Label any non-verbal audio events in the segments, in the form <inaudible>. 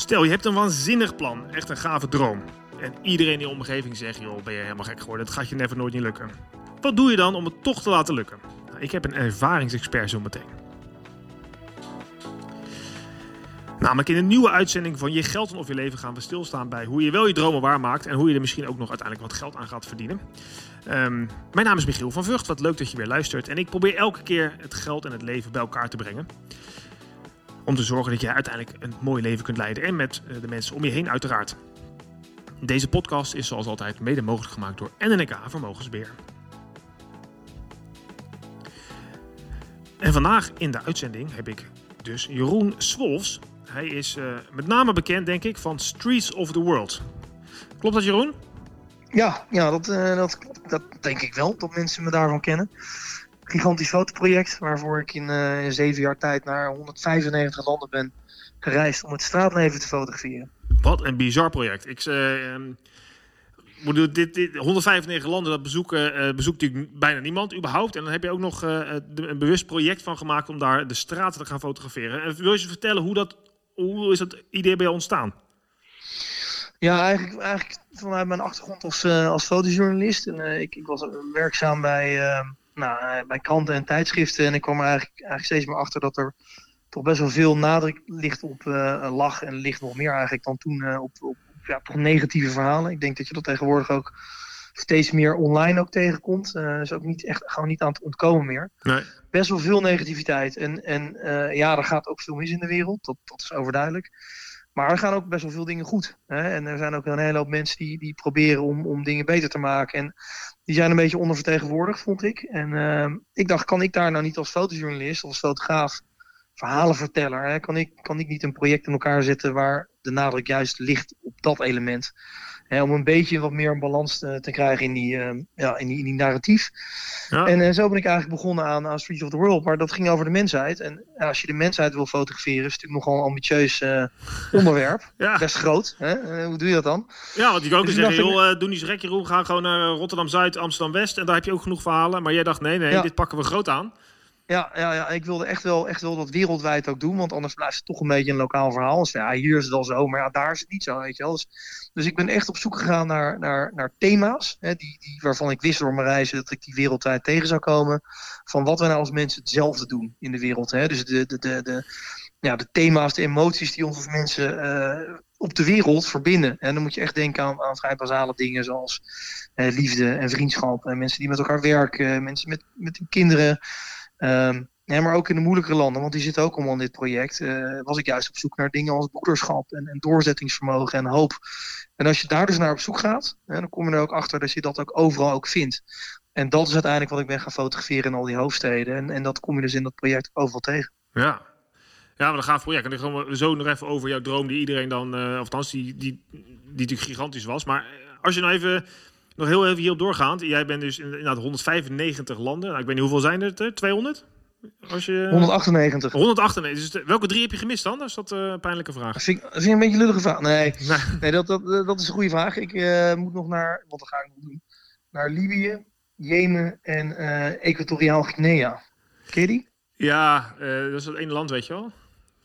Stel, je hebt een waanzinnig plan, echt een gave droom. En iedereen in je omgeving zegt, joh, ben je helemaal gek geworden, dat gaat je never nooit niet lukken. Wat doe je dan om het toch te laten lukken? Nou, ik heb een ervaringsexpert zo meteen. Namelijk in een nieuwe uitzending van Je Geld of Je Leven gaan we stilstaan bij hoe je wel je dromen waarmaakt en hoe je er misschien ook nog uiteindelijk wat geld aan gaat verdienen. Ehm, mijn naam is Michiel van Vught, wat leuk dat je weer luistert. En ik probeer elke keer het geld en het leven bij elkaar te brengen. Om te zorgen dat jij uiteindelijk een mooi leven kunt leiden en met eh, de mensen om je heen uiteraard. Deze podcast is zoals altijd mede mogelijk gemaakt door NNK Vermogensbeheer. En vandaag in de uitzending heb ik dus Jeroen Swolfs. Hij is uh, met name bekend, denk ik, van Streets of the World. Klopt dat, Jeroen? Ja, ja dat, uh, dat, dat denk ik wel, dat mensen me daarvan kennen. Gigantisch fotoproject, waarvoor ik in, uh, in zeven jaar tijd naar 195 landen ben gereisd om het straatleven te fotograferen. Wat een bizar project. Ik, uh, dit, dit, 195 landen, dat bezoeken, uh, bezoekt natuurlijk bijna niemand überhaupt. En dan heb je ook nog uh, een bewust project van gemaakt om daar de straten te gaan fotograferen. En wil je eens vertellen hoe, dat, hoe is dat idee bij ontstaan? Ja, eigenlijk, eigenlijk vanuit mijn achtergrond als, uh, als fotojournalist. En, ik, ik, was werkzaam bij, nou, bij kranten en tijdschriften. En ik kwam er eigenlijk, eigenlijk steeds meer achter dat er toch best wel veel nadruk ligt op lach. En ligt nog meer eigenlijk dan toen op, op ja, toch negatieve verhalen. Ik denk dat je dat tegenwoordig ook steeds meer online ook tegenkomt. Uh, is ook niet echt gewoon niet aan het ontkomen meer. Nee. Best wel veel negativiteit. En, en uh, ja, er gaat ook veel mis in de wereld. Dat, dat is overduidelijk. Maar er gaan ook best wel veel dingen goed. Hè? En er zijn ook een hele hoop mensen die, die proberen om, om dingen beter te maken. En die zijn een beetje ondervertegenwoordigd, vond ik. En uh, ik dacht, kan ik daar nou niet als fotojournalist, als fotograaf, verhalenverteller, hè? Kan, ik, kan ik niet een project in elkaar zetten waar de nadruk juist ligt op dat element. Hè, om een beetje wat meer balans te, te krijgen in die, uh, ja, in die, in die narratief. Ja. En uh, zo ben ik eigenlijk begonnen aan, aan Streets of the World. Maar dat ging over de mensheid. En ja, als je de mensheid wil fotograferen, is het natuurlijk nogal een ambitieus uh, onderwerp. <laughs> ja. Best groot. Hè? hoe doe je dat dan? Ja, want je kan ook dus zeggen, joh, doe niet zo gek Jeroen. Ga gewoon naar Rotterdam-Zuid, Amsterdam-West. En daar heb je ook genoeg verhalen. Maar jij dacht, nee, nee, dit pakken we groot aan. Ja, ja, ja, ik wilde echt wel, echt wel dat wereldwijd ook doen, want anders blijft het toch een beetje een lokaal verhaal. Dus ja, hier is het wel zo, maar ja, daar is het niet zo, weet je wel. Dus, dus ik ben echt op zoek gegaan naar, naar, naar thema's, hè, die, die, waarvan ik wist door mijn reizen dat ik die wereldwijd tegen zou komen. Van wat we nou als mensen hetzelfde doen in de wereld. Hè. Dus de, de, de, ja, de thema's, de emoties die ons als mensen uh, op de wereld verbinden. En dan moet je echt denken aan, aan vrij basale dingen zoals uh, liefde en vriendschap. En mensen die met elkaar werken, mensen met, met hun kinderen. Um, maar ook in de moeilijkere landen, want die zitten ook allemaal in dit project, uh, was ik juist op zoek naar dingen als broederschap en, en, doorzettingsvermogen en hoop. En als je daar dus naar op zoek gaat, dan kom je er ook achter dat je dat ook overal ook vindt. En dat is uiteindelijk wat ik ben gaan fotograferen in al die hoofdsteden. En, en dat kom je dus in dat project overal tegen. Ja, ja, maar dan gaat project. En dan gaan zo nog even over jouw droom die iedereen dan, uh, of althans die, die, die natuurlijk gigantisch was. Maar als je nou even nog heel even hierop doorgaand. Jij bent dus in, in 195 landen. Nou, ik weet niet hoeveel zijn er? 200? Als je... 198. 198. Dus welke drie heb je gemist dan? Dat is dat een pijnlijke vraag. Dat vind, ik, dat vind ik een beetje een lullige vraag. Nee, <laughs> nee. nee dat, dat, dat is een goede vraag. Ik uh, moet nog naar, wat ga ik nog doen? Naar Libië, Jemen en uh, Equatoriaal Guinea. Ken je die? Ja, dat is het ene land, weet je wel.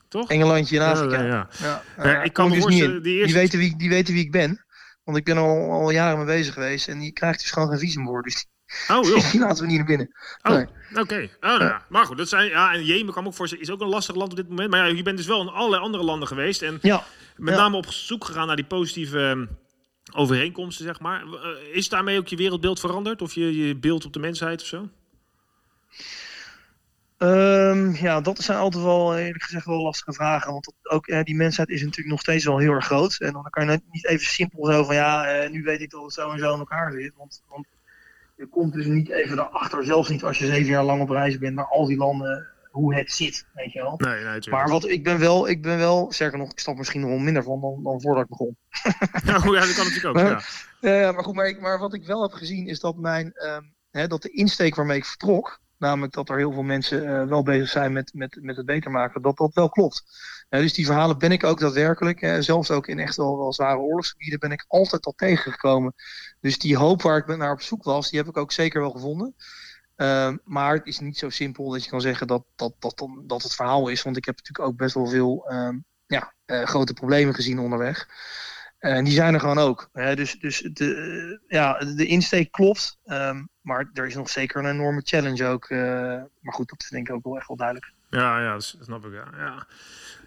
Toch? Engelandje in Afrika. Ja, ja. ja. ik kan me dus voorstellen, die, eerste... die, weten wie, die weten wie ik ben. Want ik ben al, al jaren mee bezig geweest en die krijgt dus gewoon geen visum voor. Dus Oh, joh. <laughs> die laten we niet naar binnen. Oh, nee. oké. Okay. Oh, nou, ja. Maar goed, dat zijn, ja, en Jemen kan ook voorstellen, is ook een lastig land op dit moment. Maar ja, je bent dus wel in allerlei andere landen geweest. En ja. met ja. name op zoek gegaan naar die positieve overeenkomsten, zeg maar. Is daarmee ook je wereldbeeld veranderd? Of je, je beeld op de mensheid of zo? Um, ja, dat zijn altijd wel eerlijk gezegd wel lastige vragen. Want ook eh, die mensheid is natuurlijk nog steeds wel heel erg groot. En dan kan je niet even simpel zo van ja, eh, nu weet ik dat het zo en zo in elkaar zit. Want, want je komt dus niet even erachter, zelfs niet als je zeven jaar lang op reis bent, naar al die landen, hoe het zit. Weet je wel. Nee, nee, maar wat, ik, ben wel, ik ben wel, sterker nog, ik stap misschien nog wel minder van dan, dan voordat ik begon. <laughs> ja, dat kan natuurlijk ook. maar, ja. Uh, maar goed, maar, ik, maar wat ik wel heb gezien is dat, mijn, um, hè, dat de insteek waarmee ik vertrok. Namelijk dat er heel veel mensen uh, wel bezig zijn met, met, met het beter maken. Dat dat wel klopt. Uh, dus die verhalen ben ik ook daadwerkelijk. Zelfs ook in echt wel, wel zware oorlogsgebieden ben ik altijd al tegengekomen. Dus die hoop waar ik naar op zoek was, die heb ik ook zeker wel gevonden. maar het is niet zo simpel dat je kan zeggen dat, dat, dat, dat het verhaal is. Want ik heb natuurlijk ook best wel veel ja, grote problemen gezien onderweg. En die zijn er gewoon ook. Hè? Dus, dus de, ja, de insteek klopt. Ehm, maar er is nog zeker een enorme challenge ook. maar goed, dat is denk ik ook wel echt wel duidelijk. Ja, ja, dat snap ik. Ja, ja.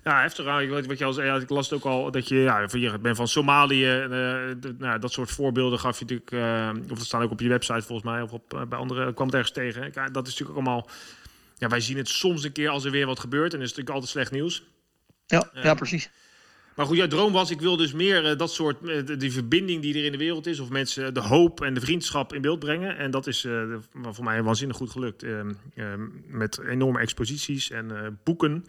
ja heftig. Ik weet wat je al zei. Ik las het ook al dat je, ja, je bent van Somalië. Uh, nou, dat soort voorbeelden gaf je natuurlijk. Uh, of dat staan ook op je website volgens mij. Of op, bij anderen kwam het ergens tegen. dat is natuurlijk ook allemaal. Ja, wij zien het soms een keer als er weer wat gebeurt. En is het natuurlijk altijd slecht nieuws. Ja, ja precies. Maar goed, jouw droom was, ik wil dus meer dat soort, die verbinding die er in de wereld is, of mensen de hoop en de vriendschap in beeld brengen. En dat is voor mij waanzinnig goed gelukt. Ehm, ehm, met enorme exposities en boeken.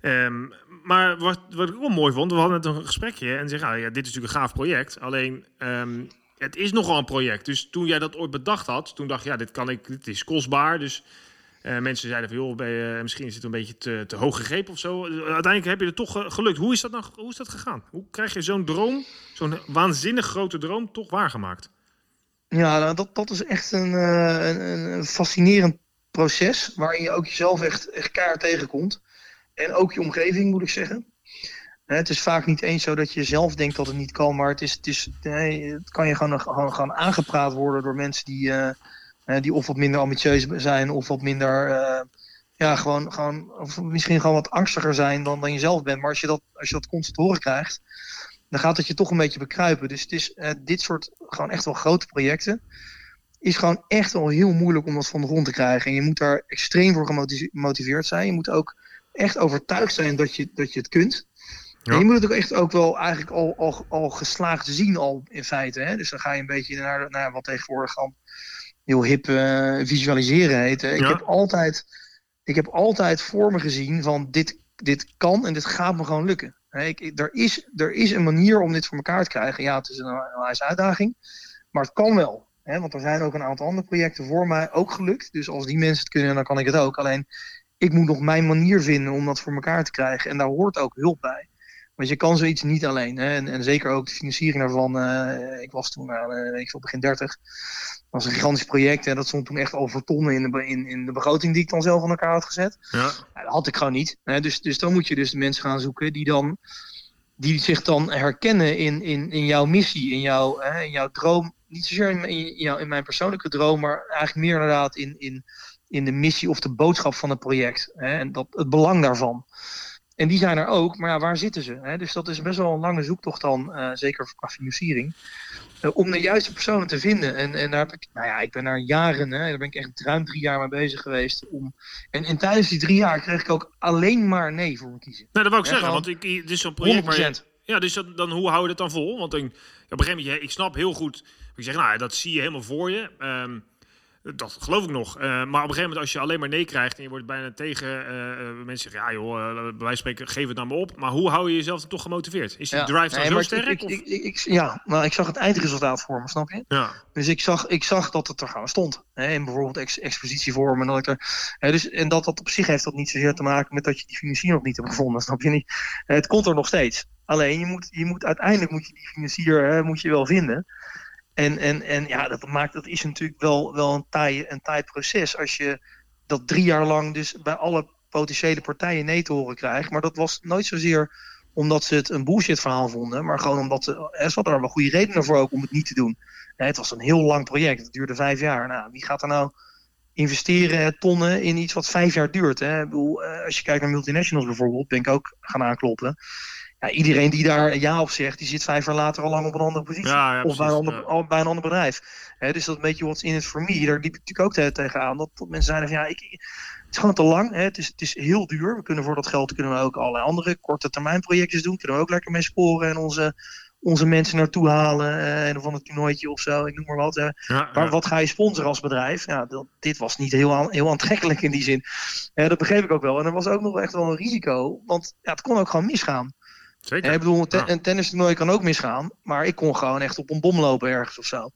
Um, maar wat, wat ik ook mooi vond, we hadden net een gesprekje en zeggen, ah, ja, dit is natuurlijk een gaaf project. Alleen, het is nogal een project. Dus toen jij dat ooit bedacht had, toen dacht je, ja, dit kan ik, dit is kostbaar. Dus uh, mensen zeiden van, joh, je, misschien is het een beetje te, te hoog gegrepen of zo. Uiteindelijk heb je het toch gelukt. Hoe is dat, nou, hoe is dat gegaan? Hoe krijg je zo'n droom, zo'n waanzinnig grote droom, toch waargemaakt? Ja, nou, dat, dat is echt een, uh, een, een fascinerend proces, waarin je ook jezelf echt, echt keihard tegenkomt. En ook je omgeving, moet ik zeggen. Het is vaak niet eens zo dat je zelf denkt dat het niet kan, maar het, is, het, is, nee, het kan je gewoon, gewoon, gewoon aangepraat worden door mensen die, die of wat minder ambitieus zijn of wat minder, uh, ja, gewoon, gewoon, of misschien gewoon wat angstiger zijn dan, dan je zelf bent. Maar als je dat, als je dat constant horen krijgt, dan gaat het je toch een beetje bekruipen. Dus het is uh, dit soort gewoon echt wel grote projecten. Is gewoon echt wel heel moeilijk om dat van de grond te krijgen. En je moet daar extreem voor gemotiveerd zijn. Je moet ook echt overtuigd zijn dat je, dat je het kunt. Ja. je moet het ook echt ook wel eigenlijk al, al, al geslaagd zien al in feite. Hè? Dus dan ga je een beetje naar, naar wat tegenwoordig dan heel hip uh, visualiseren heet. Ik, heb altijd, ik heb altijd voor me gezien van dit, dit kan en dit gaat me gewoon lukken. Ik, er, is, er is een manier om dit voor elkaar te krijgen. Ja, het is een, een uitdaging, maar het kan wel. Hè? Want er zijn ook een aantal andere projecten voor mij ook gelukt. Dus als die mensen het kunnen, dan kan ik het ook. Alleen ik moet nog mijn manier vinden om dat voor elkaar te krijgen. En daar hoort ook hulp bij. Want je kan zoiets niet alleen. Hè? En, en zeker ook de financiering daarvan. Uh, ik was toen, uh, ik begin 30. Dat was een gigantisch project. En dat stond toen echt al voor tonnen in de, in, in de begroting die ik dan zelf aan elkaar had gezet. Ja. ja dat had ik gewoon niet. Hè? Dus, dus dan moet je dus de mensen gaan zoeken die dan die zich dan herkennen in, in, in jouw missie, in jouw, hè, in jouw droom. Niet zozeer in, in, in mijn persoonlijke droom, maar eigenlijk meer inderdaad in, in in de missie of de boodschap van het project. Hè, en dat, het belang daarvan. En die zijn er ook, maar ja, waar zitten ze? Hè? Dus dat is best wel een lange zoektocht dan, uh, zeker qua financiering, uh, om de juiste personen te vinden. En, en daar heb ik, nou ja, ik ben daar jaren, hè, daar ben ik echt ruim drie jaar mee bezig geweest. Om, en, en tijdens die drie jaar kreeg ik ook alleen maar nee voor me kiezen. Nou, dat wou ik zeggen, want ik, dit is zo'n project, 100%. maar... Ja, dus dan, hoe hou je het dan vol? Want dan, op een gegeven moment, ik snap heel goed, ik zeg, nou, dat zie je helemaal voor je. Um, dat geloof ik nog. Uh, maar op een gegeven moment, als je alleen maar nee krijgt en je wordt bijna tegen uh, mensen zeggen, ja joh, uh, bij wijze van spreken, geef het nou maar op. Maar hoe hou je jezelf dan toch gemotiveerd? Is die drive dan zo sterk? Ik, ik, ik, ja, maar ik zag het eindresultaat voor me, snap je? Ja. Dus ik zag, ik zag dat het er gewoon stond. Hè, in bijvoorbeeld ex, expositievorm en dat ik er. Hè, dus, en dat dat op zich heeft dat niet zozeer te maken met dat je die financier nog niet hebt gevonden, snap je niet? Het komt er nog steeds. Alleen je moet, je moet uiteindelijk moet je die financier hè, moet je wel vinden. En, en, en ja, dat maakt dat is natuurlijk wel, wel een, taai, een taai proces. Als je dat drie jaar lang dus bij alle potentiële partijen nee te horen krijgt. Maar dat was nooit zozeer omdat ze het een bullshit verhaal vonden. Maar gewoon omdat ze, er zat er wel goede redenen voor ook om het niet te doen. het was een heel lang project. Het duurde vijf jaar. Nou, wie gaat er nou investeren tonnen in iets wat vijf jaar duurt? Hè? Ik bedoel, eh, als je kijkt naar multinationals bijvoorbeeld, ben ik ook gaan aankloppen ja, iedereen die daar ja op zegt, die zit vijf jaar later al lang op een andere positie. of bij een, ander, bij een ander bedrijf. dus dat beetje what's in it for me. Daar liep ik natuurlijk ook tegenaan. Dat, dat mensen zeiden van ja, ik, het is gewoon te lang. Het, is, het is heel duur. We kunnen voor dat geld kunnen we ook allerlei andere korte termijn projectjes doen. Kunnen we ook lekker mee sporen en onze, onze mensen naartoe halen. Uh, en van het toernooitje of zo, ik noem maar wat. maar wat ga je sponsoren als bedrijf? Ja, dat, dit was niet heel, heel aantrekkelijk in die zin. dat begreep ik ook wel. En er was ook nog echt wel een risico. Want ja, het kon ook gewoon misgaan. Zeker. ik bedoel, een, een tennistoernooi kan ook misgaan. Maar ik kon gewoon echt op een bom lopen ergens of zo.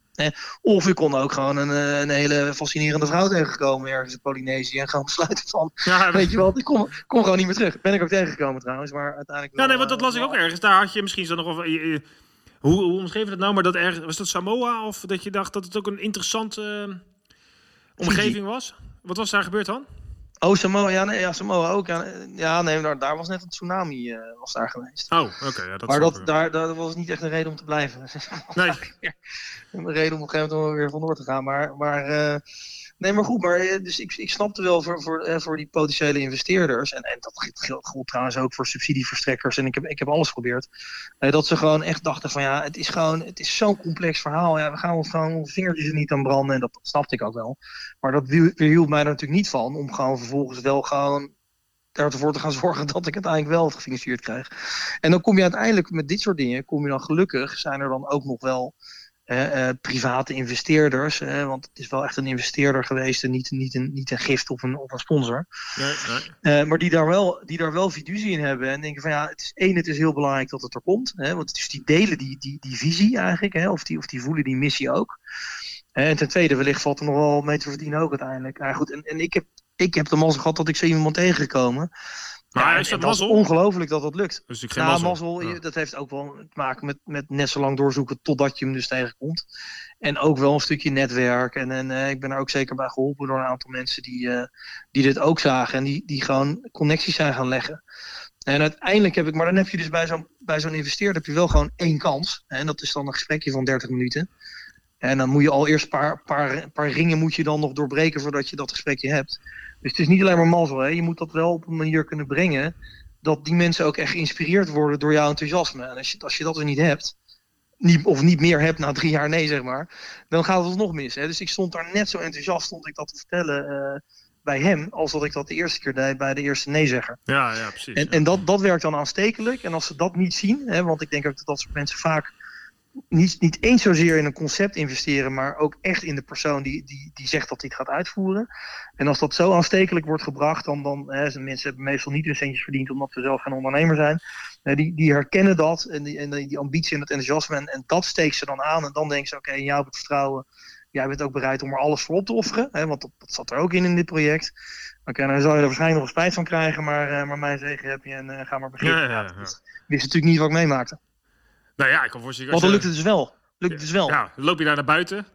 Of ik kon ook gewoon een, eh, een hele fascinerende vrouw tegenkomen ergens in Polynesië. En gewoon besluiten van, <laughs> ja, weet je wel, ik kom, kom gewoon niet meer terug. Ben ik ook tegengekomen trouwens. Maar uiteindelijk ja, nee, want dat las ik ook ergens. Daar had je misschien zo nog... Of, hoe, hoe omschreef je dat nou? Maar dat ergens, was dat Samoa? Of dat je dacht dat het ook een interessante uh, omgeving was? Wat was daar gebeurd dan? Oh, Samoa, ja, nee, ja, Samoa ook. Ja, ja nee, daar, daar was net een tsunami uh, was daar geweest. Oh, oké. ja, dat maar dat, daar, daar was niet echt een reden om te blijven. <laughs> Nee. een reden om op een gegeven moment weer vandoor te gaan. Maar, maar uh, nee, maar goed. Maar, dus ik, ik snapte wel voor, voor, uh, voor die potentiële investeerders. En, en dat geldt trouwens ook voor subsidieverstrekkers. En ik heb, ik heb alles geprobeerd. dat ze gewoon echt dachten van ja, het is gewoon, het is zo'n complex verhaal. Ja, we gaan ons gewoon onze vingertjes er niet aan branden. En dat, snapte ik ook wel. Maar dat weerhield mij er natuurlijk niet van om gewoon vervolgens wel gewoon ervoor te gaan <laughs> zorgen dat ik uiteindelijk wel het gefinancierd krijg. En dan kom je uiteindelijk met dit soort dingen, kom je dan gelukkig, zijn er dan ook nog wel uh, private investeerders. want het is wel echt een investeerder geweest en niet, niet, een, niet een gift of een, of een sponsor. Nee, nee. maar die daar, wel, die daar wel fiducie in hebben en denken van ja, het is één, het is heel belangrijk dat het er komt. Hè, want het is die delen die, die, die visie eigenlijk, hè, of, die, of die voelen die missie ook. En ten tweede, wellicht valt er nog wel mee te verdienen ook uiteindelijk. Nou goed, en, en ik, heb, ik heb de mazzel gehad dat ik zo iemand tegengekomen. Maar ja, is dat, is ongelooflijk dat dat lukt. Dus ik geen nou, mazzel, dat heeft ook wel te maken met, met net zo lang doorzoeken totdat je hem dus tegenkomt. En ook wel een stukje netwerk. En, en uh, ik ben er ook zeker bij geholpen door een aantal mensen die, uh, die dit ook zagen. En die, die gewoon connecties zijn gaan leggen. En uiteindelijk heb ik, maar dan heb je dus bij zo'n bij zo'n investeerder heb je wel gewoon één kans. En dat is dan een gesprekje van 30 minuten. En dan moet je al eerst een paar, paar, paar ringen moet je dan nog doorbreken voordat je dat gesprekje hebt. Dus het is niet alleen maar mazzel. Hè? Je moet dat wel op een manier kunnen brengen dat die mensen ook echt geïnspireerd worden door jouw enthousiasme. En als je, als je dat er niet hebt, niet, of niet meer hebt na drie jaar nee zeg maar, dan gaat het nog mis. Hè? Dus ik stond daar net zo enthousiast, stond ik dat te vertellen uh, bij hem, als dat ik dat de eerste keer deed bij de eerste nee-zegger. Ja, ja, precies. En, ja. en dat, dat werkt dan aanstekelijk. En als ze dat niet zien, hè, want ik denk ook dat dat soort mensen vaak niet, niet eens zozeer in een concept investeren, maar ook echt in de persoon die, die, die zegt dat hij het gaat uitvoeren. En als dat zo aanstekelijk wordt gebracht, dan, dan hè, mensen hebben meestal niet hun centjes verdiend omdat ze zelf geen ondernemer zijn. die, die herkennen dat en die, en die ambitie en het enthousiasme en, en dat steekt ze dan aan. En dan denken ze, oké, in jou heb ik vertrouwen. Jij bent ook bereid om er alles voor op te offeren, hè, want dat, dat zat er ook in in dit project. Oké, dan zou je er waarschijnlijk nog spijt van krijgen, maar, uh, maar mijn zegen heb je en uh, ga maar beginnen. Ja, ja, ja. Dat wist natuurlijk niet wat ik meemaakte. Nou ja, ik kan voorstellen. Want dan lukt het dus wel. Lukt het dus wel. Ja, loop je daar naar buiten?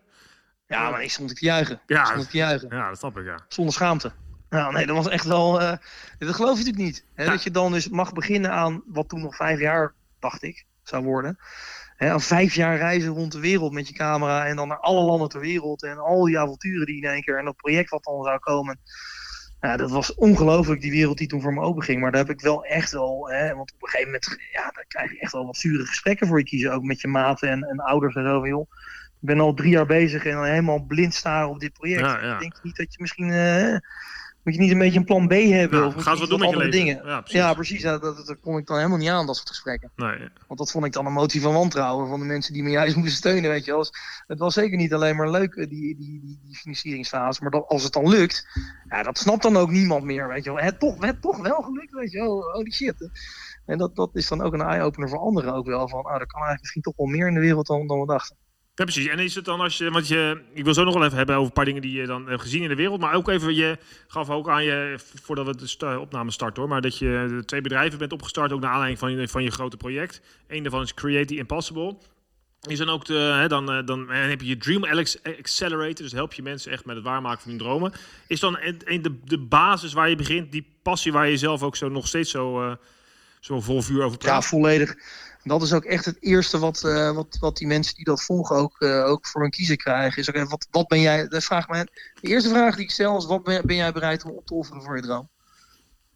Ja, maar ik stond ik te juichen. Ja, stond ik te juichen. Ja, dat snap ik, ja. Zonder schaamte. Nou, nee, dat was echt wel... Uh, dat geloof je natuurlijk niet. Hè? Ja. Dat je dan dus mag beginnen aan wat toen nog vijf jaar, dacht ik, zou worden. Hè, aan vijf jaar reizen rond de wereld met je camera en dan naar alle landen ter wereld en al die avonturen die in één keer en dat project wat dan zou komen. Ja, dat was ongelooflijk, die wereld die toen voor me open ging. Maar daar heb ik wel echt wel, hè, want op een gegeven moment ja, daar krijg je echt wel wat zure gesprekken voor je kiezen. Ook met je maten en, en ouders en zo. Van, joh, ik ben al drie jaar bezig en helemaal blind staren op dit project. Ja, ja. Ik denk niet dat je misschien, uh, moet je niet een beetje een plan B hebben? Ja, of ga eens wat doen met je leven. dingen? Ja, precies. Ja, precies. Dat, dat, dat, kon ik dan helemaal niet aan, dat soort gesprekken. Nee. Want dat vond ik dan een motie van wantrouwen van de mensen die me juist <laughs> moesten steunen. Weet je wel. Het was zeker niet alleen maar leuk, die, die, die, die financieringsfase. Maar dat, als het dan lukt, ja, dat snapt dan ook niemand meer. Weet je wel. Het toch, het toch wel gelukt, weet je wel. Holy shit. En dat, dat is dan ook een eye-opener voor anderen ook wel. Van, oh, er kan eigenlijk misschien toch wel meer in de wereld dan, dan we dachten. Ja, precies. En is het dan als je, want je, ik wil zo nog wel even hebben over een paar dingen die je dan hebt gezien in de wereld, maar ook even, je gaf ook aan je, voordat we de st opname starten hoor, maar dat je twee bedrijven bent opgestart, ook naar aanleiding van je, van je grote project. Eén daarvan is Create the Impossible. Is dan ook de, hè, dan, dan, dan heb je je Dream Accelerator, dus help je mensen echt met het waarmaken van hun dromen. Is dan een, de, de basis waar je begint, die passie waar je zelf ook zo nog steeds zo, uh, zo vol vuur over praat? Ja, volledig dat is ook echt het eerste wat, uh, wat, wat die mensen die dat volgen ook, uh, ook voor hun kiezen krijgen. Is ook wat, wat ben jij, dat vraag me, de eerste vraag die ik stel is, wat ben, ben jij bereid om op te offeren voor je droom?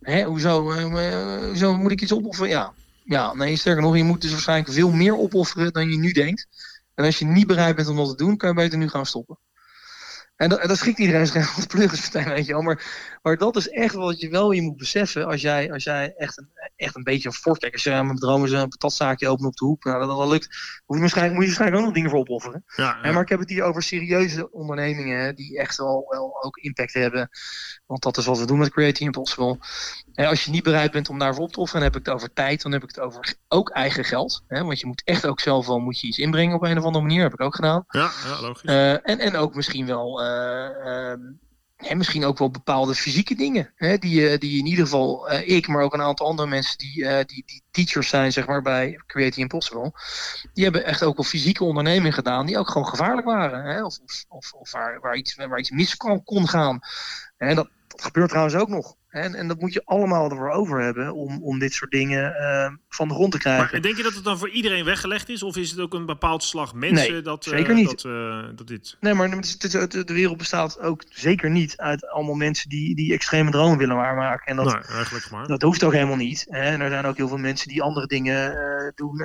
Hè, hoezo, uh, hoezo moet ik iets opofferen? Ja. ja, nee, sterker nog, je moet dus waarschijnlijk veel meer opofferen dan je nu denkt. En als je niet bereid bent om dat te doen, kan je beter nu gaan stoppen. En dat, dat schikt iedereen zich als pluggens meteen, weet je wel. Maar, maar dat is echt wat je wel je moet beseffen als jij, als jij echt, een, echt een beetje een als je aan mijn dromen een patatzaakje opent op de hoek, nou, dat, dat lukt, moet je, waarschijnlijk, moet je waarschijnlijk ook nog dingen voor opofferen. Ja, ja. Maar ik heb het hier over serieuze ondernemingen hè, die echt wel, wel ook impact hebben. Want dat is wat we doen met Creating Impossible. En als je niet bereid bent om daarvoor op te offeren, dan heb ik het over tijd, dan heb ik het over ook eigen geld. Hè, want je moet echt ook zelf wel moet je iets inbrengen op een of andere manier, heb ik ook gedaan. Ja, ja logisch. Uh, en, en ook misschien wel... Uh, en misschien ook wel bepaalde fysieke dingen. Hè, die, die in ieder geval uh, ik, maar ook een aantal andere mensen die, uh, die, die teachers zijn zeg maar, bij Creating Impossible. Die hebben echt ook wel fysieke ondernemingen gedaan die ook gewoon gevaarlijk waren. Hè, of of, of waar, waar, iets, waar iets mis kon, kon gaan. En Dat gebeurt trouwens ook nog. En, en dat moet je allemaal ervoor over hebben om, om dit soort dingen uh, van de grond te krijgen. Maar denk je dat het dan voor iedereen weggelegd is? Of is het ook een bepaald slag mensen nee, dat, uh, zeker niet. Dat, uh, dat dit... Nee, maar de, wereld bestaat ook zeker niet uit allemaal mensen die, die extreme dromen willen waarmaken. En dat, nee, eigenlijk maar. dat hoeft ook helemaal niet. Hè? En er zijn ook heel veel mensen die andere dingen doen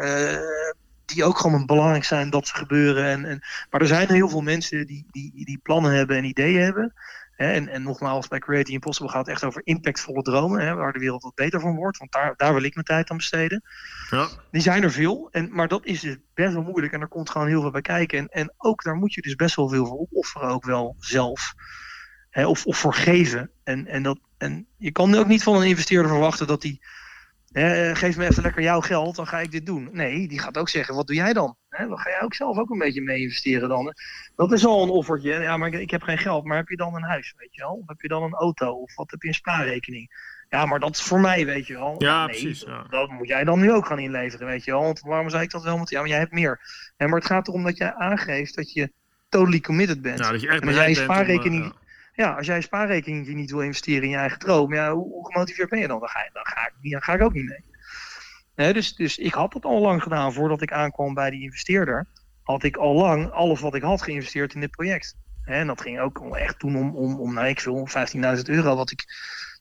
die ook gewoon belangrijk zijn dat ze gebeuren. En, en, maar er zijn heel veel mensen die, die, die plannen hebben en ideeën hebben. Hè, en, en nogmaals, bij Creating Impossible gaat het echt over impactvolle dromen, hè, waar de wereld wat beter van wordt. Want daar, daar wil ik mijn tijd aan besteden. Ja. Die zijn er veel, en, maar dat is dus best wel moeilijk en er komt gewoon heel veel bij kijken. En, en ook daar moet je dus best wel veel voor opofferen, ook wel zelf. Hè, of, of voor geven. En, en, dat, en je kan ook niet van een investeerder verwachten dat die eh, geef me even lekker jouw geld, dan ga ik dit doen. Nee, die gaat ook zeggen, wat doe jij dan? He, dan ga jij ook zelf ook een beetje mee investeren dan. Dat is al een offertje. Ja, maar ik, ik, heb geen geld. Maar heb je dan een huis, weet je wel? Of heb je dan een auto? Of wat heb je een spaarrekening? Ja, maar dat is voor mij, weet je wel. Ja, nee, precies. Ja. Dat moet jij dan nu ook gaan inleveren, weet je wel. Want waarom zou ik dat wel moeten? Ja, maar jij hebt meer. maar het gaat erom dat jij aangeeft dat je totally committed bent. Ja, dat je echt en als jij om, spaarrekening... eh, ja. Ja, als jij spaarrekening niet wil investeren in je eigen droom, ja, hoe, hoe gemotiveerd ben je dan? Dan ga, dan, ga ik, dan ga ik ook niet mee. Dus, dus ik had dat al lang gedaan voordat ik aankwam bij die investeerder. Had ik al lang alles wat ik had geïnvesteerd in dit project. En dat ging ook echt toen om, om, om nou, ik veel, 15.000 euro wat ik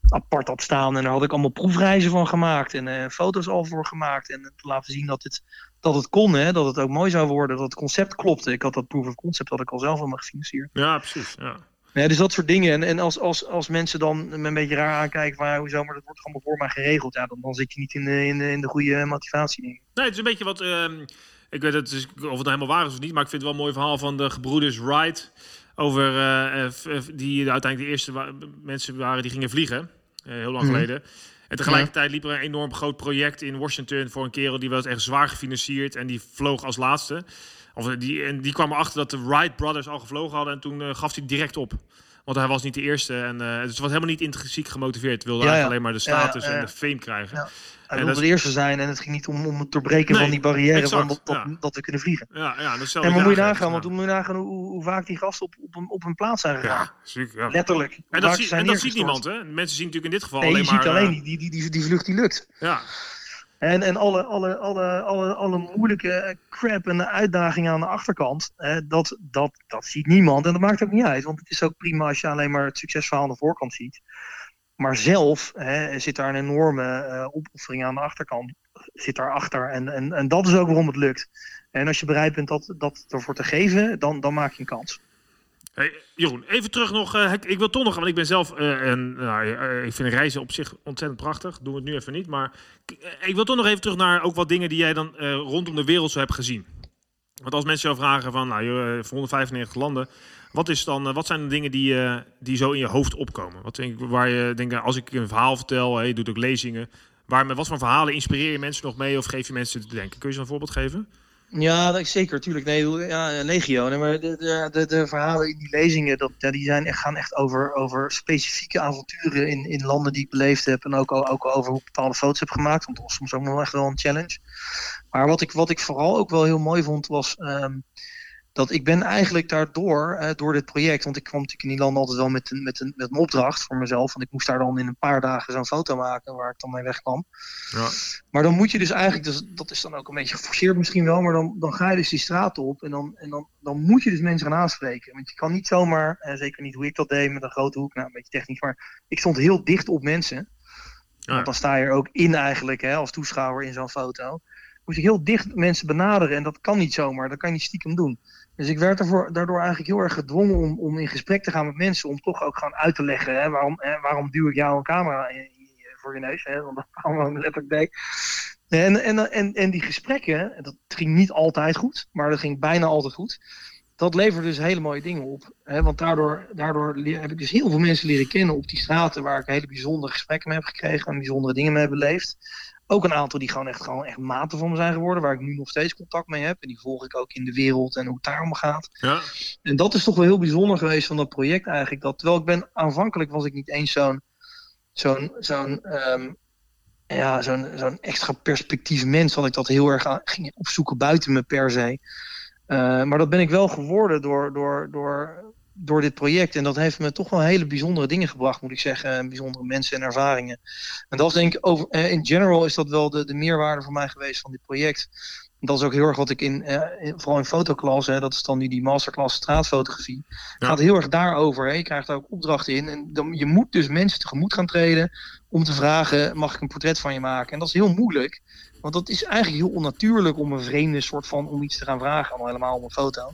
apart had staan. En daar had ik allemaal proefreizen van gemaakt en eh, foto's al voor gemaakt. En te laten zien dat het, dat het kon, hè, dat het ook mooi zou worden, dat het concept klopte. Ik had dat proof of concept had ik al zelf allemaal gefinancierd. ja, precies. Ja. Ja, dus dat soort dingen. En, en als, als, als mensen dan me een beetje raar aankijken van ja, hoezo, maar dat wordt allemaal voor mij geregeld. Ja, dan, dan zit je niet in de, in de, in de goede motivatie. Denk ik. Nee, het is een beetje wat. ehm, ik weet het, dus, of het nou helemaal waar is of niet, maar ik vind het wel een mooi verhaal van de gebroeders Wright. Over eh, eh, eh, die uiteindelijk de eerste wa- mensen waren die gingen vliegen. heel lang Mhm. geleden. En tegelijkertijd liep er een enorm groot project in Washington voor een kerel die was echt zwaar gefinancierd en die vloog als laatste. Of eh, die, en die kwam erachter dat de Wright brothers al gevlogen hadden en toen eh, gaf hij direct op. Want hij was niet de eerste en dus het was helemaal niet intrinsiek gemotiveerd. Wilde Ja, eigenlijk ja. alleen maar de status ja, en de fame krijgen. Ja. Hij En wilde dat de eerste zijn en het ging niet om, om het doorbreken Nee, van die barrière exact, van dat, dat, ja. dat we kunnen vliegen. Ja, ja, dat En maar moet je nagaan, want toen moet je nagaan hoe, hoe, vaak die gasten op, op, een, op een plaats zijn gegaan. Ja, zeker. Ja. Letterlijk. En dat, zie- en dat ziet niemand, hè? Mensen zien natuurlijk in dit geval Nee, je alleen ziet maar... alleen eh, die, die, die, die, die vlucht die lukt. ja, En, en alle, alle, alle, alle, alle moeilijke crap en de uitdagingen aan de achterkant, hè, dat, dat, dat ziet niemand. En dat maakt ook niet uit, want het is ook prima als je alleen maar het succesverhaal aan de voorkant ziet. Maar zelf hè, zit daar een enorme eh, opoffering aan de achterkant zit daarachter. En, en, en dat is ook waarom het lukt. En als je bereid bent dat, dat ervoor te geven, dan, dan maak je een kans. Hey, Jeroen, even terug nog. eh, ik, wil toch nog, want ik ben zelf eh, en nou, eh, ik vind reizen op zich ontzettend prachtig. Doen we het nu even niet, maar ik, wil toch nog even terug naar ook wat dingen die jij dan rondom de wereld zo hebt gezien. Want als mensen jou vragen van, nou, voor 195 landen, wat, is dan, wat zijn de dingen die, die zo in je hoofd opkomen? Wat denk, waar je denkt, als ik een verhaal vertel, je doet ook lezingen, waar, met wat voor verhalen inspireer je mensen nog mee of geef je mensen te denken? Kun je ze een voorbeeld geven? Ja, dat, zeker, tuurlijk. Nee, ja, legio. Nee, maar de, de, de, verhalen in die lezingen, dat, die zijn gaan echt over, over specifieke avonturen in, in landen die ik beleefd heb. En ook, ook over hoe ik bepaalde foto's heb gemaakt. Want dat was soms ook nog wel echt wel een challenge. Maar wat ik, wat ik vooral ook wel heel mooi vond, was ehm, dat ik ben eigenlijk daardoor, eh, door dit project, want ik kwam natuurlijk in die landen altijd wel met een, met een, met een opdracht voor mezelf. Want ik moest daar dan in een paar dagen zo'n foto maken waar ik dan mee wegkwam. Ja. Maar dan moet je dus eigenlijk, dus dat is dan ook een beetje geforceerd misschien wel, maar dan, dan ga je dus die straat op en, dan, en dan, dan moet je dus mensen gaan aanspreken. Want je kan niet zomaar, en zeker niet hoe ik dat deed met een grote hoek, nou een beetje technisch, maar ik stond heel dicht op mensen. Ja. Want dan sta je er ook in eigenlijk, hè, als toeschouwer in zo'n foto. Moest ik heel dicht mensen benaderen en dat kan niet zomaar, dat kan je niet stiekem doen. Dus ik werd daarvoor, daardoor eigenlijk heel erg gedwongen om, om in gesprek te gaan met mensen, om toch ook gewoon uit te leggen, hè, waarom, hè, waarom duw ik jou een camera voor je neus, hè, want dat allemaal letterlijk deed. En, en, en, en die gesprekken, dat ging niet altijd goed, maar dat ging bijna altijd goed. Dat leverde dus hele mooie dingen op. Hè? Want daardoor, daardoor heb ik dus heel veel mensen leren kennen op die straten waar ik hele bijzondere gesprekken mee heb gekregen en bijzondere dingen mee heb beleefd. Ook een aantal die gewoon echt, gewoon echt maten van me zijn geworden, waar ik nu nog steeds contact mee heb. En die volg ik ook in de wereld en hoe het daarom gaat. Ja. En dat is toch wel heel bijzonder geweest van dat project eigenlijk. Dat, terwijl ik ben, aanvankelijk was ik niet eens zo'n zo'n zo'n ehm, ja, zo'n zo'n extra perspectief mens. Dat ik dat heel erg aan, ging opzoeken buiten me per se. Eh, maar dat ben ik wel geworden door, door, door door dit project. En dat heeft me toch wel hele bijzondere dingen gebracht, moet ik zeggen. Bijzondere mensen en ervaringen. En dat is denk ik, over, in general is dat wel de, de meerwaarde voor mij geweest van dit project. dat is ook heel erg wat ik in, vooral in fotoklas, hè, dat is dan nu die masterclass straatfotografie, ja. gaat heel erg daarover. Hè. Je krijgt daar ook opdrachten in. En dan, je moet dus mensen tegemoet gaan treden om te vragen, mag ik een portret van je maken? En dat is heel moeilijk. Want dat is eigenlijk heel onnatuurlijk om een vreemde soort van om iets te gaan vragen, al helemaal om een foto.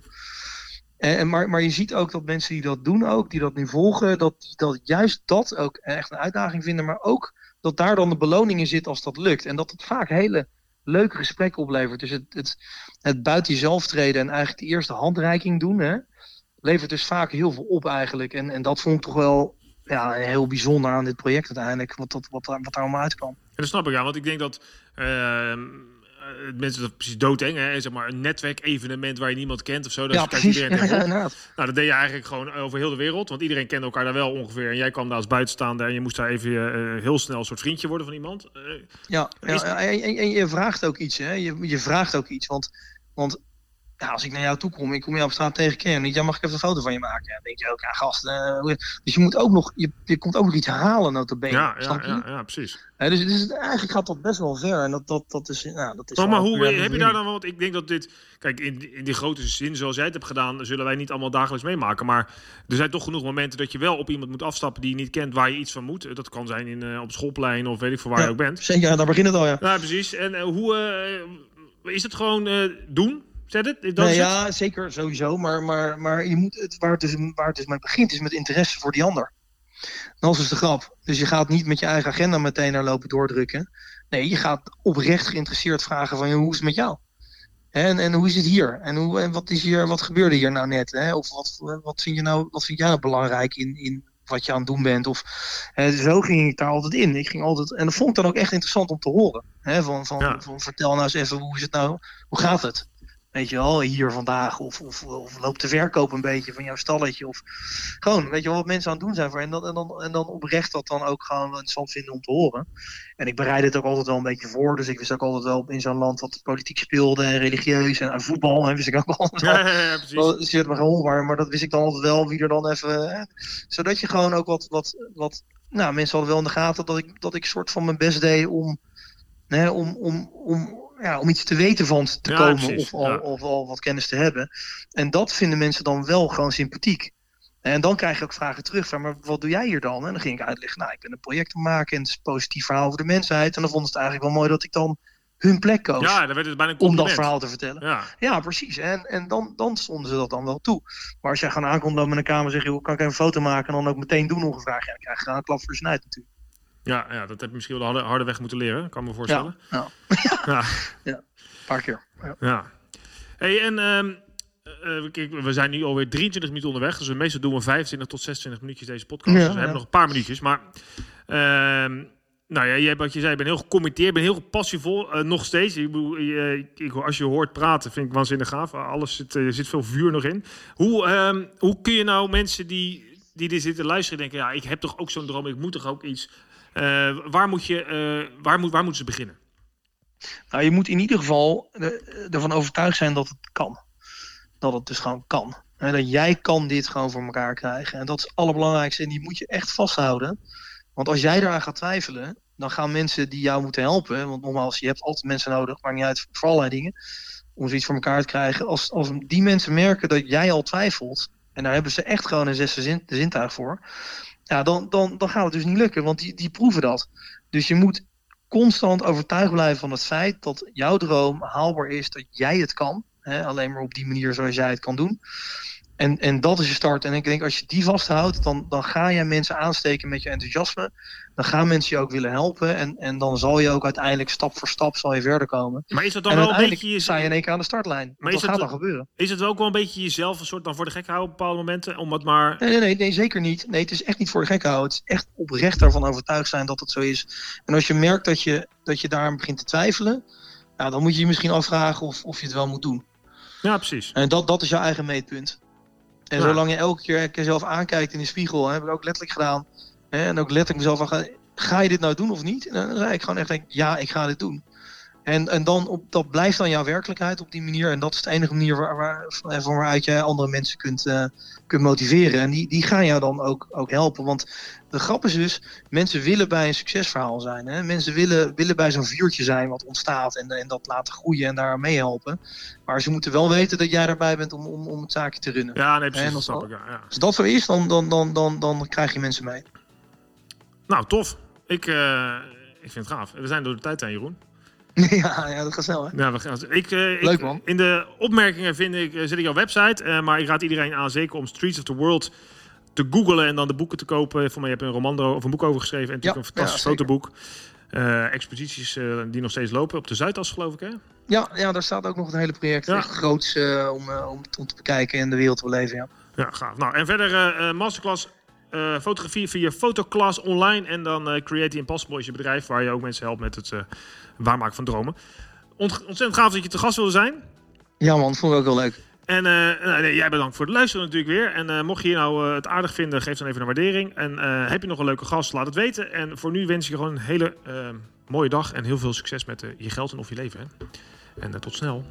En, maar, maar je ziet ook dat mensen die dat doen ook, die dat nu volgen, dat, dat juist dat ook echt een uitdaging vinden, maar ook dat daar dan de beloning in zit als dat lukt. En dat het vaak hele leuke gesprekken oplevert. Dus het, het, het buiten jezelf treden en eigenlijk de eerste handreiking doen, hè, levert dus vaak heel veel op eigenlijk. En, en dat vond ik toch wel ja, heel bijzonder aan dit project uiteindelijk, wat, wat, wat, wat daar allemaal uitkwam. En dat snap ik, ja, want ik denk dat uh, mensen dat precies doodeng, hè, zeg maar een netwerkevenement waar je niemand kent of zo. Dat ja, precies. Ja, ja, nou, dat deed je eigenlijk gewoon over heel de wereld, want iedereen kende elkaar daar wel ongeveer. En jij kwam daar als buitenstaander en je moest daar even uh, heel snel een soort vriendje worden van iemand. Uh, ja, ja en, en, je vraagt ook iets, hè. Je, je vraagt ook iets, want, want nou, als ik naar jou toe kom, ik kom jou op straat tegen keer niet, ja, mag ik even een foto van je maken? Ja, dan denk je ook, ja, gast. Uh, dus je moet ook nog, je, je komt ook nog iets halen, notabene. Ja, ja, ja, ja, precies. Dus, dus eigenlijk gaat dat best wel ver. En dat, dat, dat is, nou, dat is maar, maar hoe heb je daar dan wat? Ik denk dat dit, kijk, in, in die grote zin zoals jij het hebt gedaan, zullen wij niet allemaal dagelijks meemaken. Maar er zijn toch genoeg momenten dat je wel op iemand moet afstappen die je niet kent, waar je iets van moet. Dat kan zijn in, uh, op schoolplein of weet ik voor waar je ook bent. Zeker, daar begint het al, ja. Ja, precies. En hoe is het gewoon doen? Zet het? nee, ja, zeker, sowieso. Maar, maar, maar je moet het, waar, het dus, waar het dus mee begint, is met interesse voor die ander. Dat is dus de grap. Dus je gaat niet met je eigen agenda meteen naar lopen doordrukken. Nee, je gaat oprecht geïnteresseerd vragen van hoe is het met jou? En, en hoe is het hier? En, hoe, en wat, is hier, wat gebeurde hier nou net? Hè? Of wat, wat, vind je nou, wat vind jij nou belangrijk in, in wat je aan het doen bent? Of, hè, zo ging ik daar altijd in. Ik ging altijd, en dat vond ik dan ook echt interessant om te horen. Hè? Van, van, van vertel nou eens even, hoe is het nou? Hoe gaat het? Weet je wel, hier vandaag. Of, of, of loopt de verkoop een beetje van jouw stalletje. Of gewoon, weet je wel, wat mensen aan het doen zijn voor. En dan, en dan, en dan oprecht dat dan ook gewoon interessant vinden om te horen. En ik bereid het ook altijd wel een beetje voor. Dus ik wist ook altijd wel in zo'n land wat politiek speelde. En religieus en, voetbal. En wist ik ook altijd <laughs> wel. Ja, ja, precies. Zit maar gewoon, maar, maar dat wist ik dan altijd wel. Wie er dan even. Hè, zodat je gewoon ook wat. wat, wat nou, mensen hadden wel in de gaten dat ik, dat ik soort van mijn best deed om. Hè, om, om, om ja, om iets te weten van te komen of, al, of al wat kennis te hebben. En dat vinden mensen dan wel gewoon sympathiek. En dan krijg je ook vragen terug van, maar wat doe jij hier dan? En dan ging ik uitleggen, nou, ik ben een project te maken en het is een positief verhaal voor de mensheid. En dan vonden ze het eigenlijk wel mooi dat ik dan hun plek koos. Ja, dan werd het bijna een Om dat verhaal te vertellen. Ja, ja precies. En, en dan, dan stonden ze dat dan wel toe. Maar als jij gewoon aankomt dan met een kamer zeg je, hoe kan ik even een foto maken en dan ook meteen doen ongevraagd. Ja, dan krijg je een klap voor de snuit natuurlijk. Ja, ja, dat heb je misschien wel de harde, harde weg moeten leren, kan me voorstellen. <laughs> Ja, ja. ja. een paar keer. Ja. Hey, en um, uh, we zijn nu alweer 23 minuten onderweg, dus meestal doen we 25 tot 26 minuutjes deze podcast. dus we hebben nog een paar minuutjes, maar... Uh, nou ja, jij, wat je zei, je bent heel gecommitteerd, ben heel passievol, uh, nog steeds. Ik, ik, als je hoort praten, vind ik waanzinnig gaaf. Alles zit, er zit veel vuur nog in. Hoe, um, hoe kun je nou mensen die die dit zitten luisteren denken, ja, ik heb toch ook zo'n droom, ik moet toch ook iets. Uh, waar, moet je, uh, waar, moet, waar moeten ze beginnen? Nou, je moet in ieder geval ervan overtuigd zijn dat het kan. Dat het dus gewoon kan. En dat jij kan dit gewoon voor elkaar krijgen. En dat is het allerbelangrijkste. En die moet je echt vasthouden. Want als jij daaraan gaat twijfelen, dan gaan mensen die jou moeten helpen. Want nogmaals, je hebt altijd mensen nodig, maar niet uit voor allerlei dingen. Om zoiets voor elkaar te krijgen. Als, als die mensen merken dat jij al twijfelt, en daar hebben ze echt gewoon een zesde zin, zintuig voor. Ja, dan, dan, dan gaat het dus niet lukken, want die, die proeven dat. Dus je moet constant overtuigd blijven van het feit dat jouw droom haalbaar is, dat jij het kan. Hè, alleen maar op die manier zoals jij het kan doen. En, en dat is je start. En ik denk, als je die vasthoudt, dan, dan ga je mensen aansteken met je enthousiasme. Dan gaan mensen je ook willen helpen. En, en dan zal je ook uiteindelijk stap voor stap zal je verder komen. Maar is dat dan wel een beetje... Je... sta je in één keer aan de startlijn. Maar dat gaat dan gebeuren. Is het wel ook wel een beetje jezelf een soort dan voor de gek houden op bepaalde momenten? Om het maar... Nee, nee, nee, nee, zeker niet. Nee, het is echt niet voor de gek houden. Het is echt oprecht daarvan overtuigd zijn dat het zo is. En als je merkt dat je, dat je daar begint te twijfelen... Nou, dan moet je je misschien afvragen of, of je het wel moet doen. Ja, precies. En dat, dat is jouw eigen meetpunt. En zolang je elke keer jezelf aankijkt in de spiegel, hè, heb ik ook letterlijk gedaan. Hè, en ook letterlijk mezelf van, ga je dit nou doen of niet? En dan zei ik gewoon echt, denk, ja, ik ga dit doen. En, en dan op, dat blijft dan jouw werkelijkheid op die manier. En dat is de enige manier waar, waar, van waaruit jij andere mensen kunt, uh, kunt motiveren. En die, die gaan jou dan ook, ook helpen. Want de grap is dus, mensen willen bij een succesverhaal zijn. Hè? Mensen willen, willen bij zo'n vuurtje zijn wat ontstaat en, en dat laten groeien en daar mee helpen. Maar ze moeten wel weten dat jij daarbij bent om, om, om het zaakje te runnen. Ja, nee, precies. Als, dat, ja, ja. als dat zo is, dan, dan, dan, dan, dan krijg je mensen mee. Nou, tof. Ik, uh, ik vind het gaaf. We zijn door de tijd heen, Jeroen. <laughs> Ja, ja, dat gaat snel, hè? Ja, we gaan, ik, uh, Leuk, man. In de opmerkingen vind ik, uh, zet ik jouw website. Uh, maar ik raad iedereen aan, zeker om Streets of the World te googlen en dan de boeken te kopen. Voor mij heb je een roman of een boek over geschreven. En natuurlijk ja, een fantastisch ja, fotoboek. expedities die nog steeds lopen op de Zuidas, geloof ik, hè? Ja, ja daar staat ook nog een hele project. Ja. Echt groots om, om, om, te bekijken in de wereld te leven, ja. Ja, gaaf. Nou, en verder masterclass uh, fotografie via Fotoclass online. En dan uh, Create the Impossible is je bedrijf waar je ook mensen helpt met het uh, waarmaken van dromen. Ont ontzettend gaaf dat je te gast wilde zijn. Ja man, vond ik ook wel leuk. En nou, nee, jij bedankt voor het luisteren natuurlijk weer. En mocht je nou het aardig vinden, geef dan even een waardering. En heb je nog een leuke gast, laat het weten. En voor nu wens ik je gewoon een hele mooie dag en heel veel succes met je geld en of je leven. Hè? En tot snel.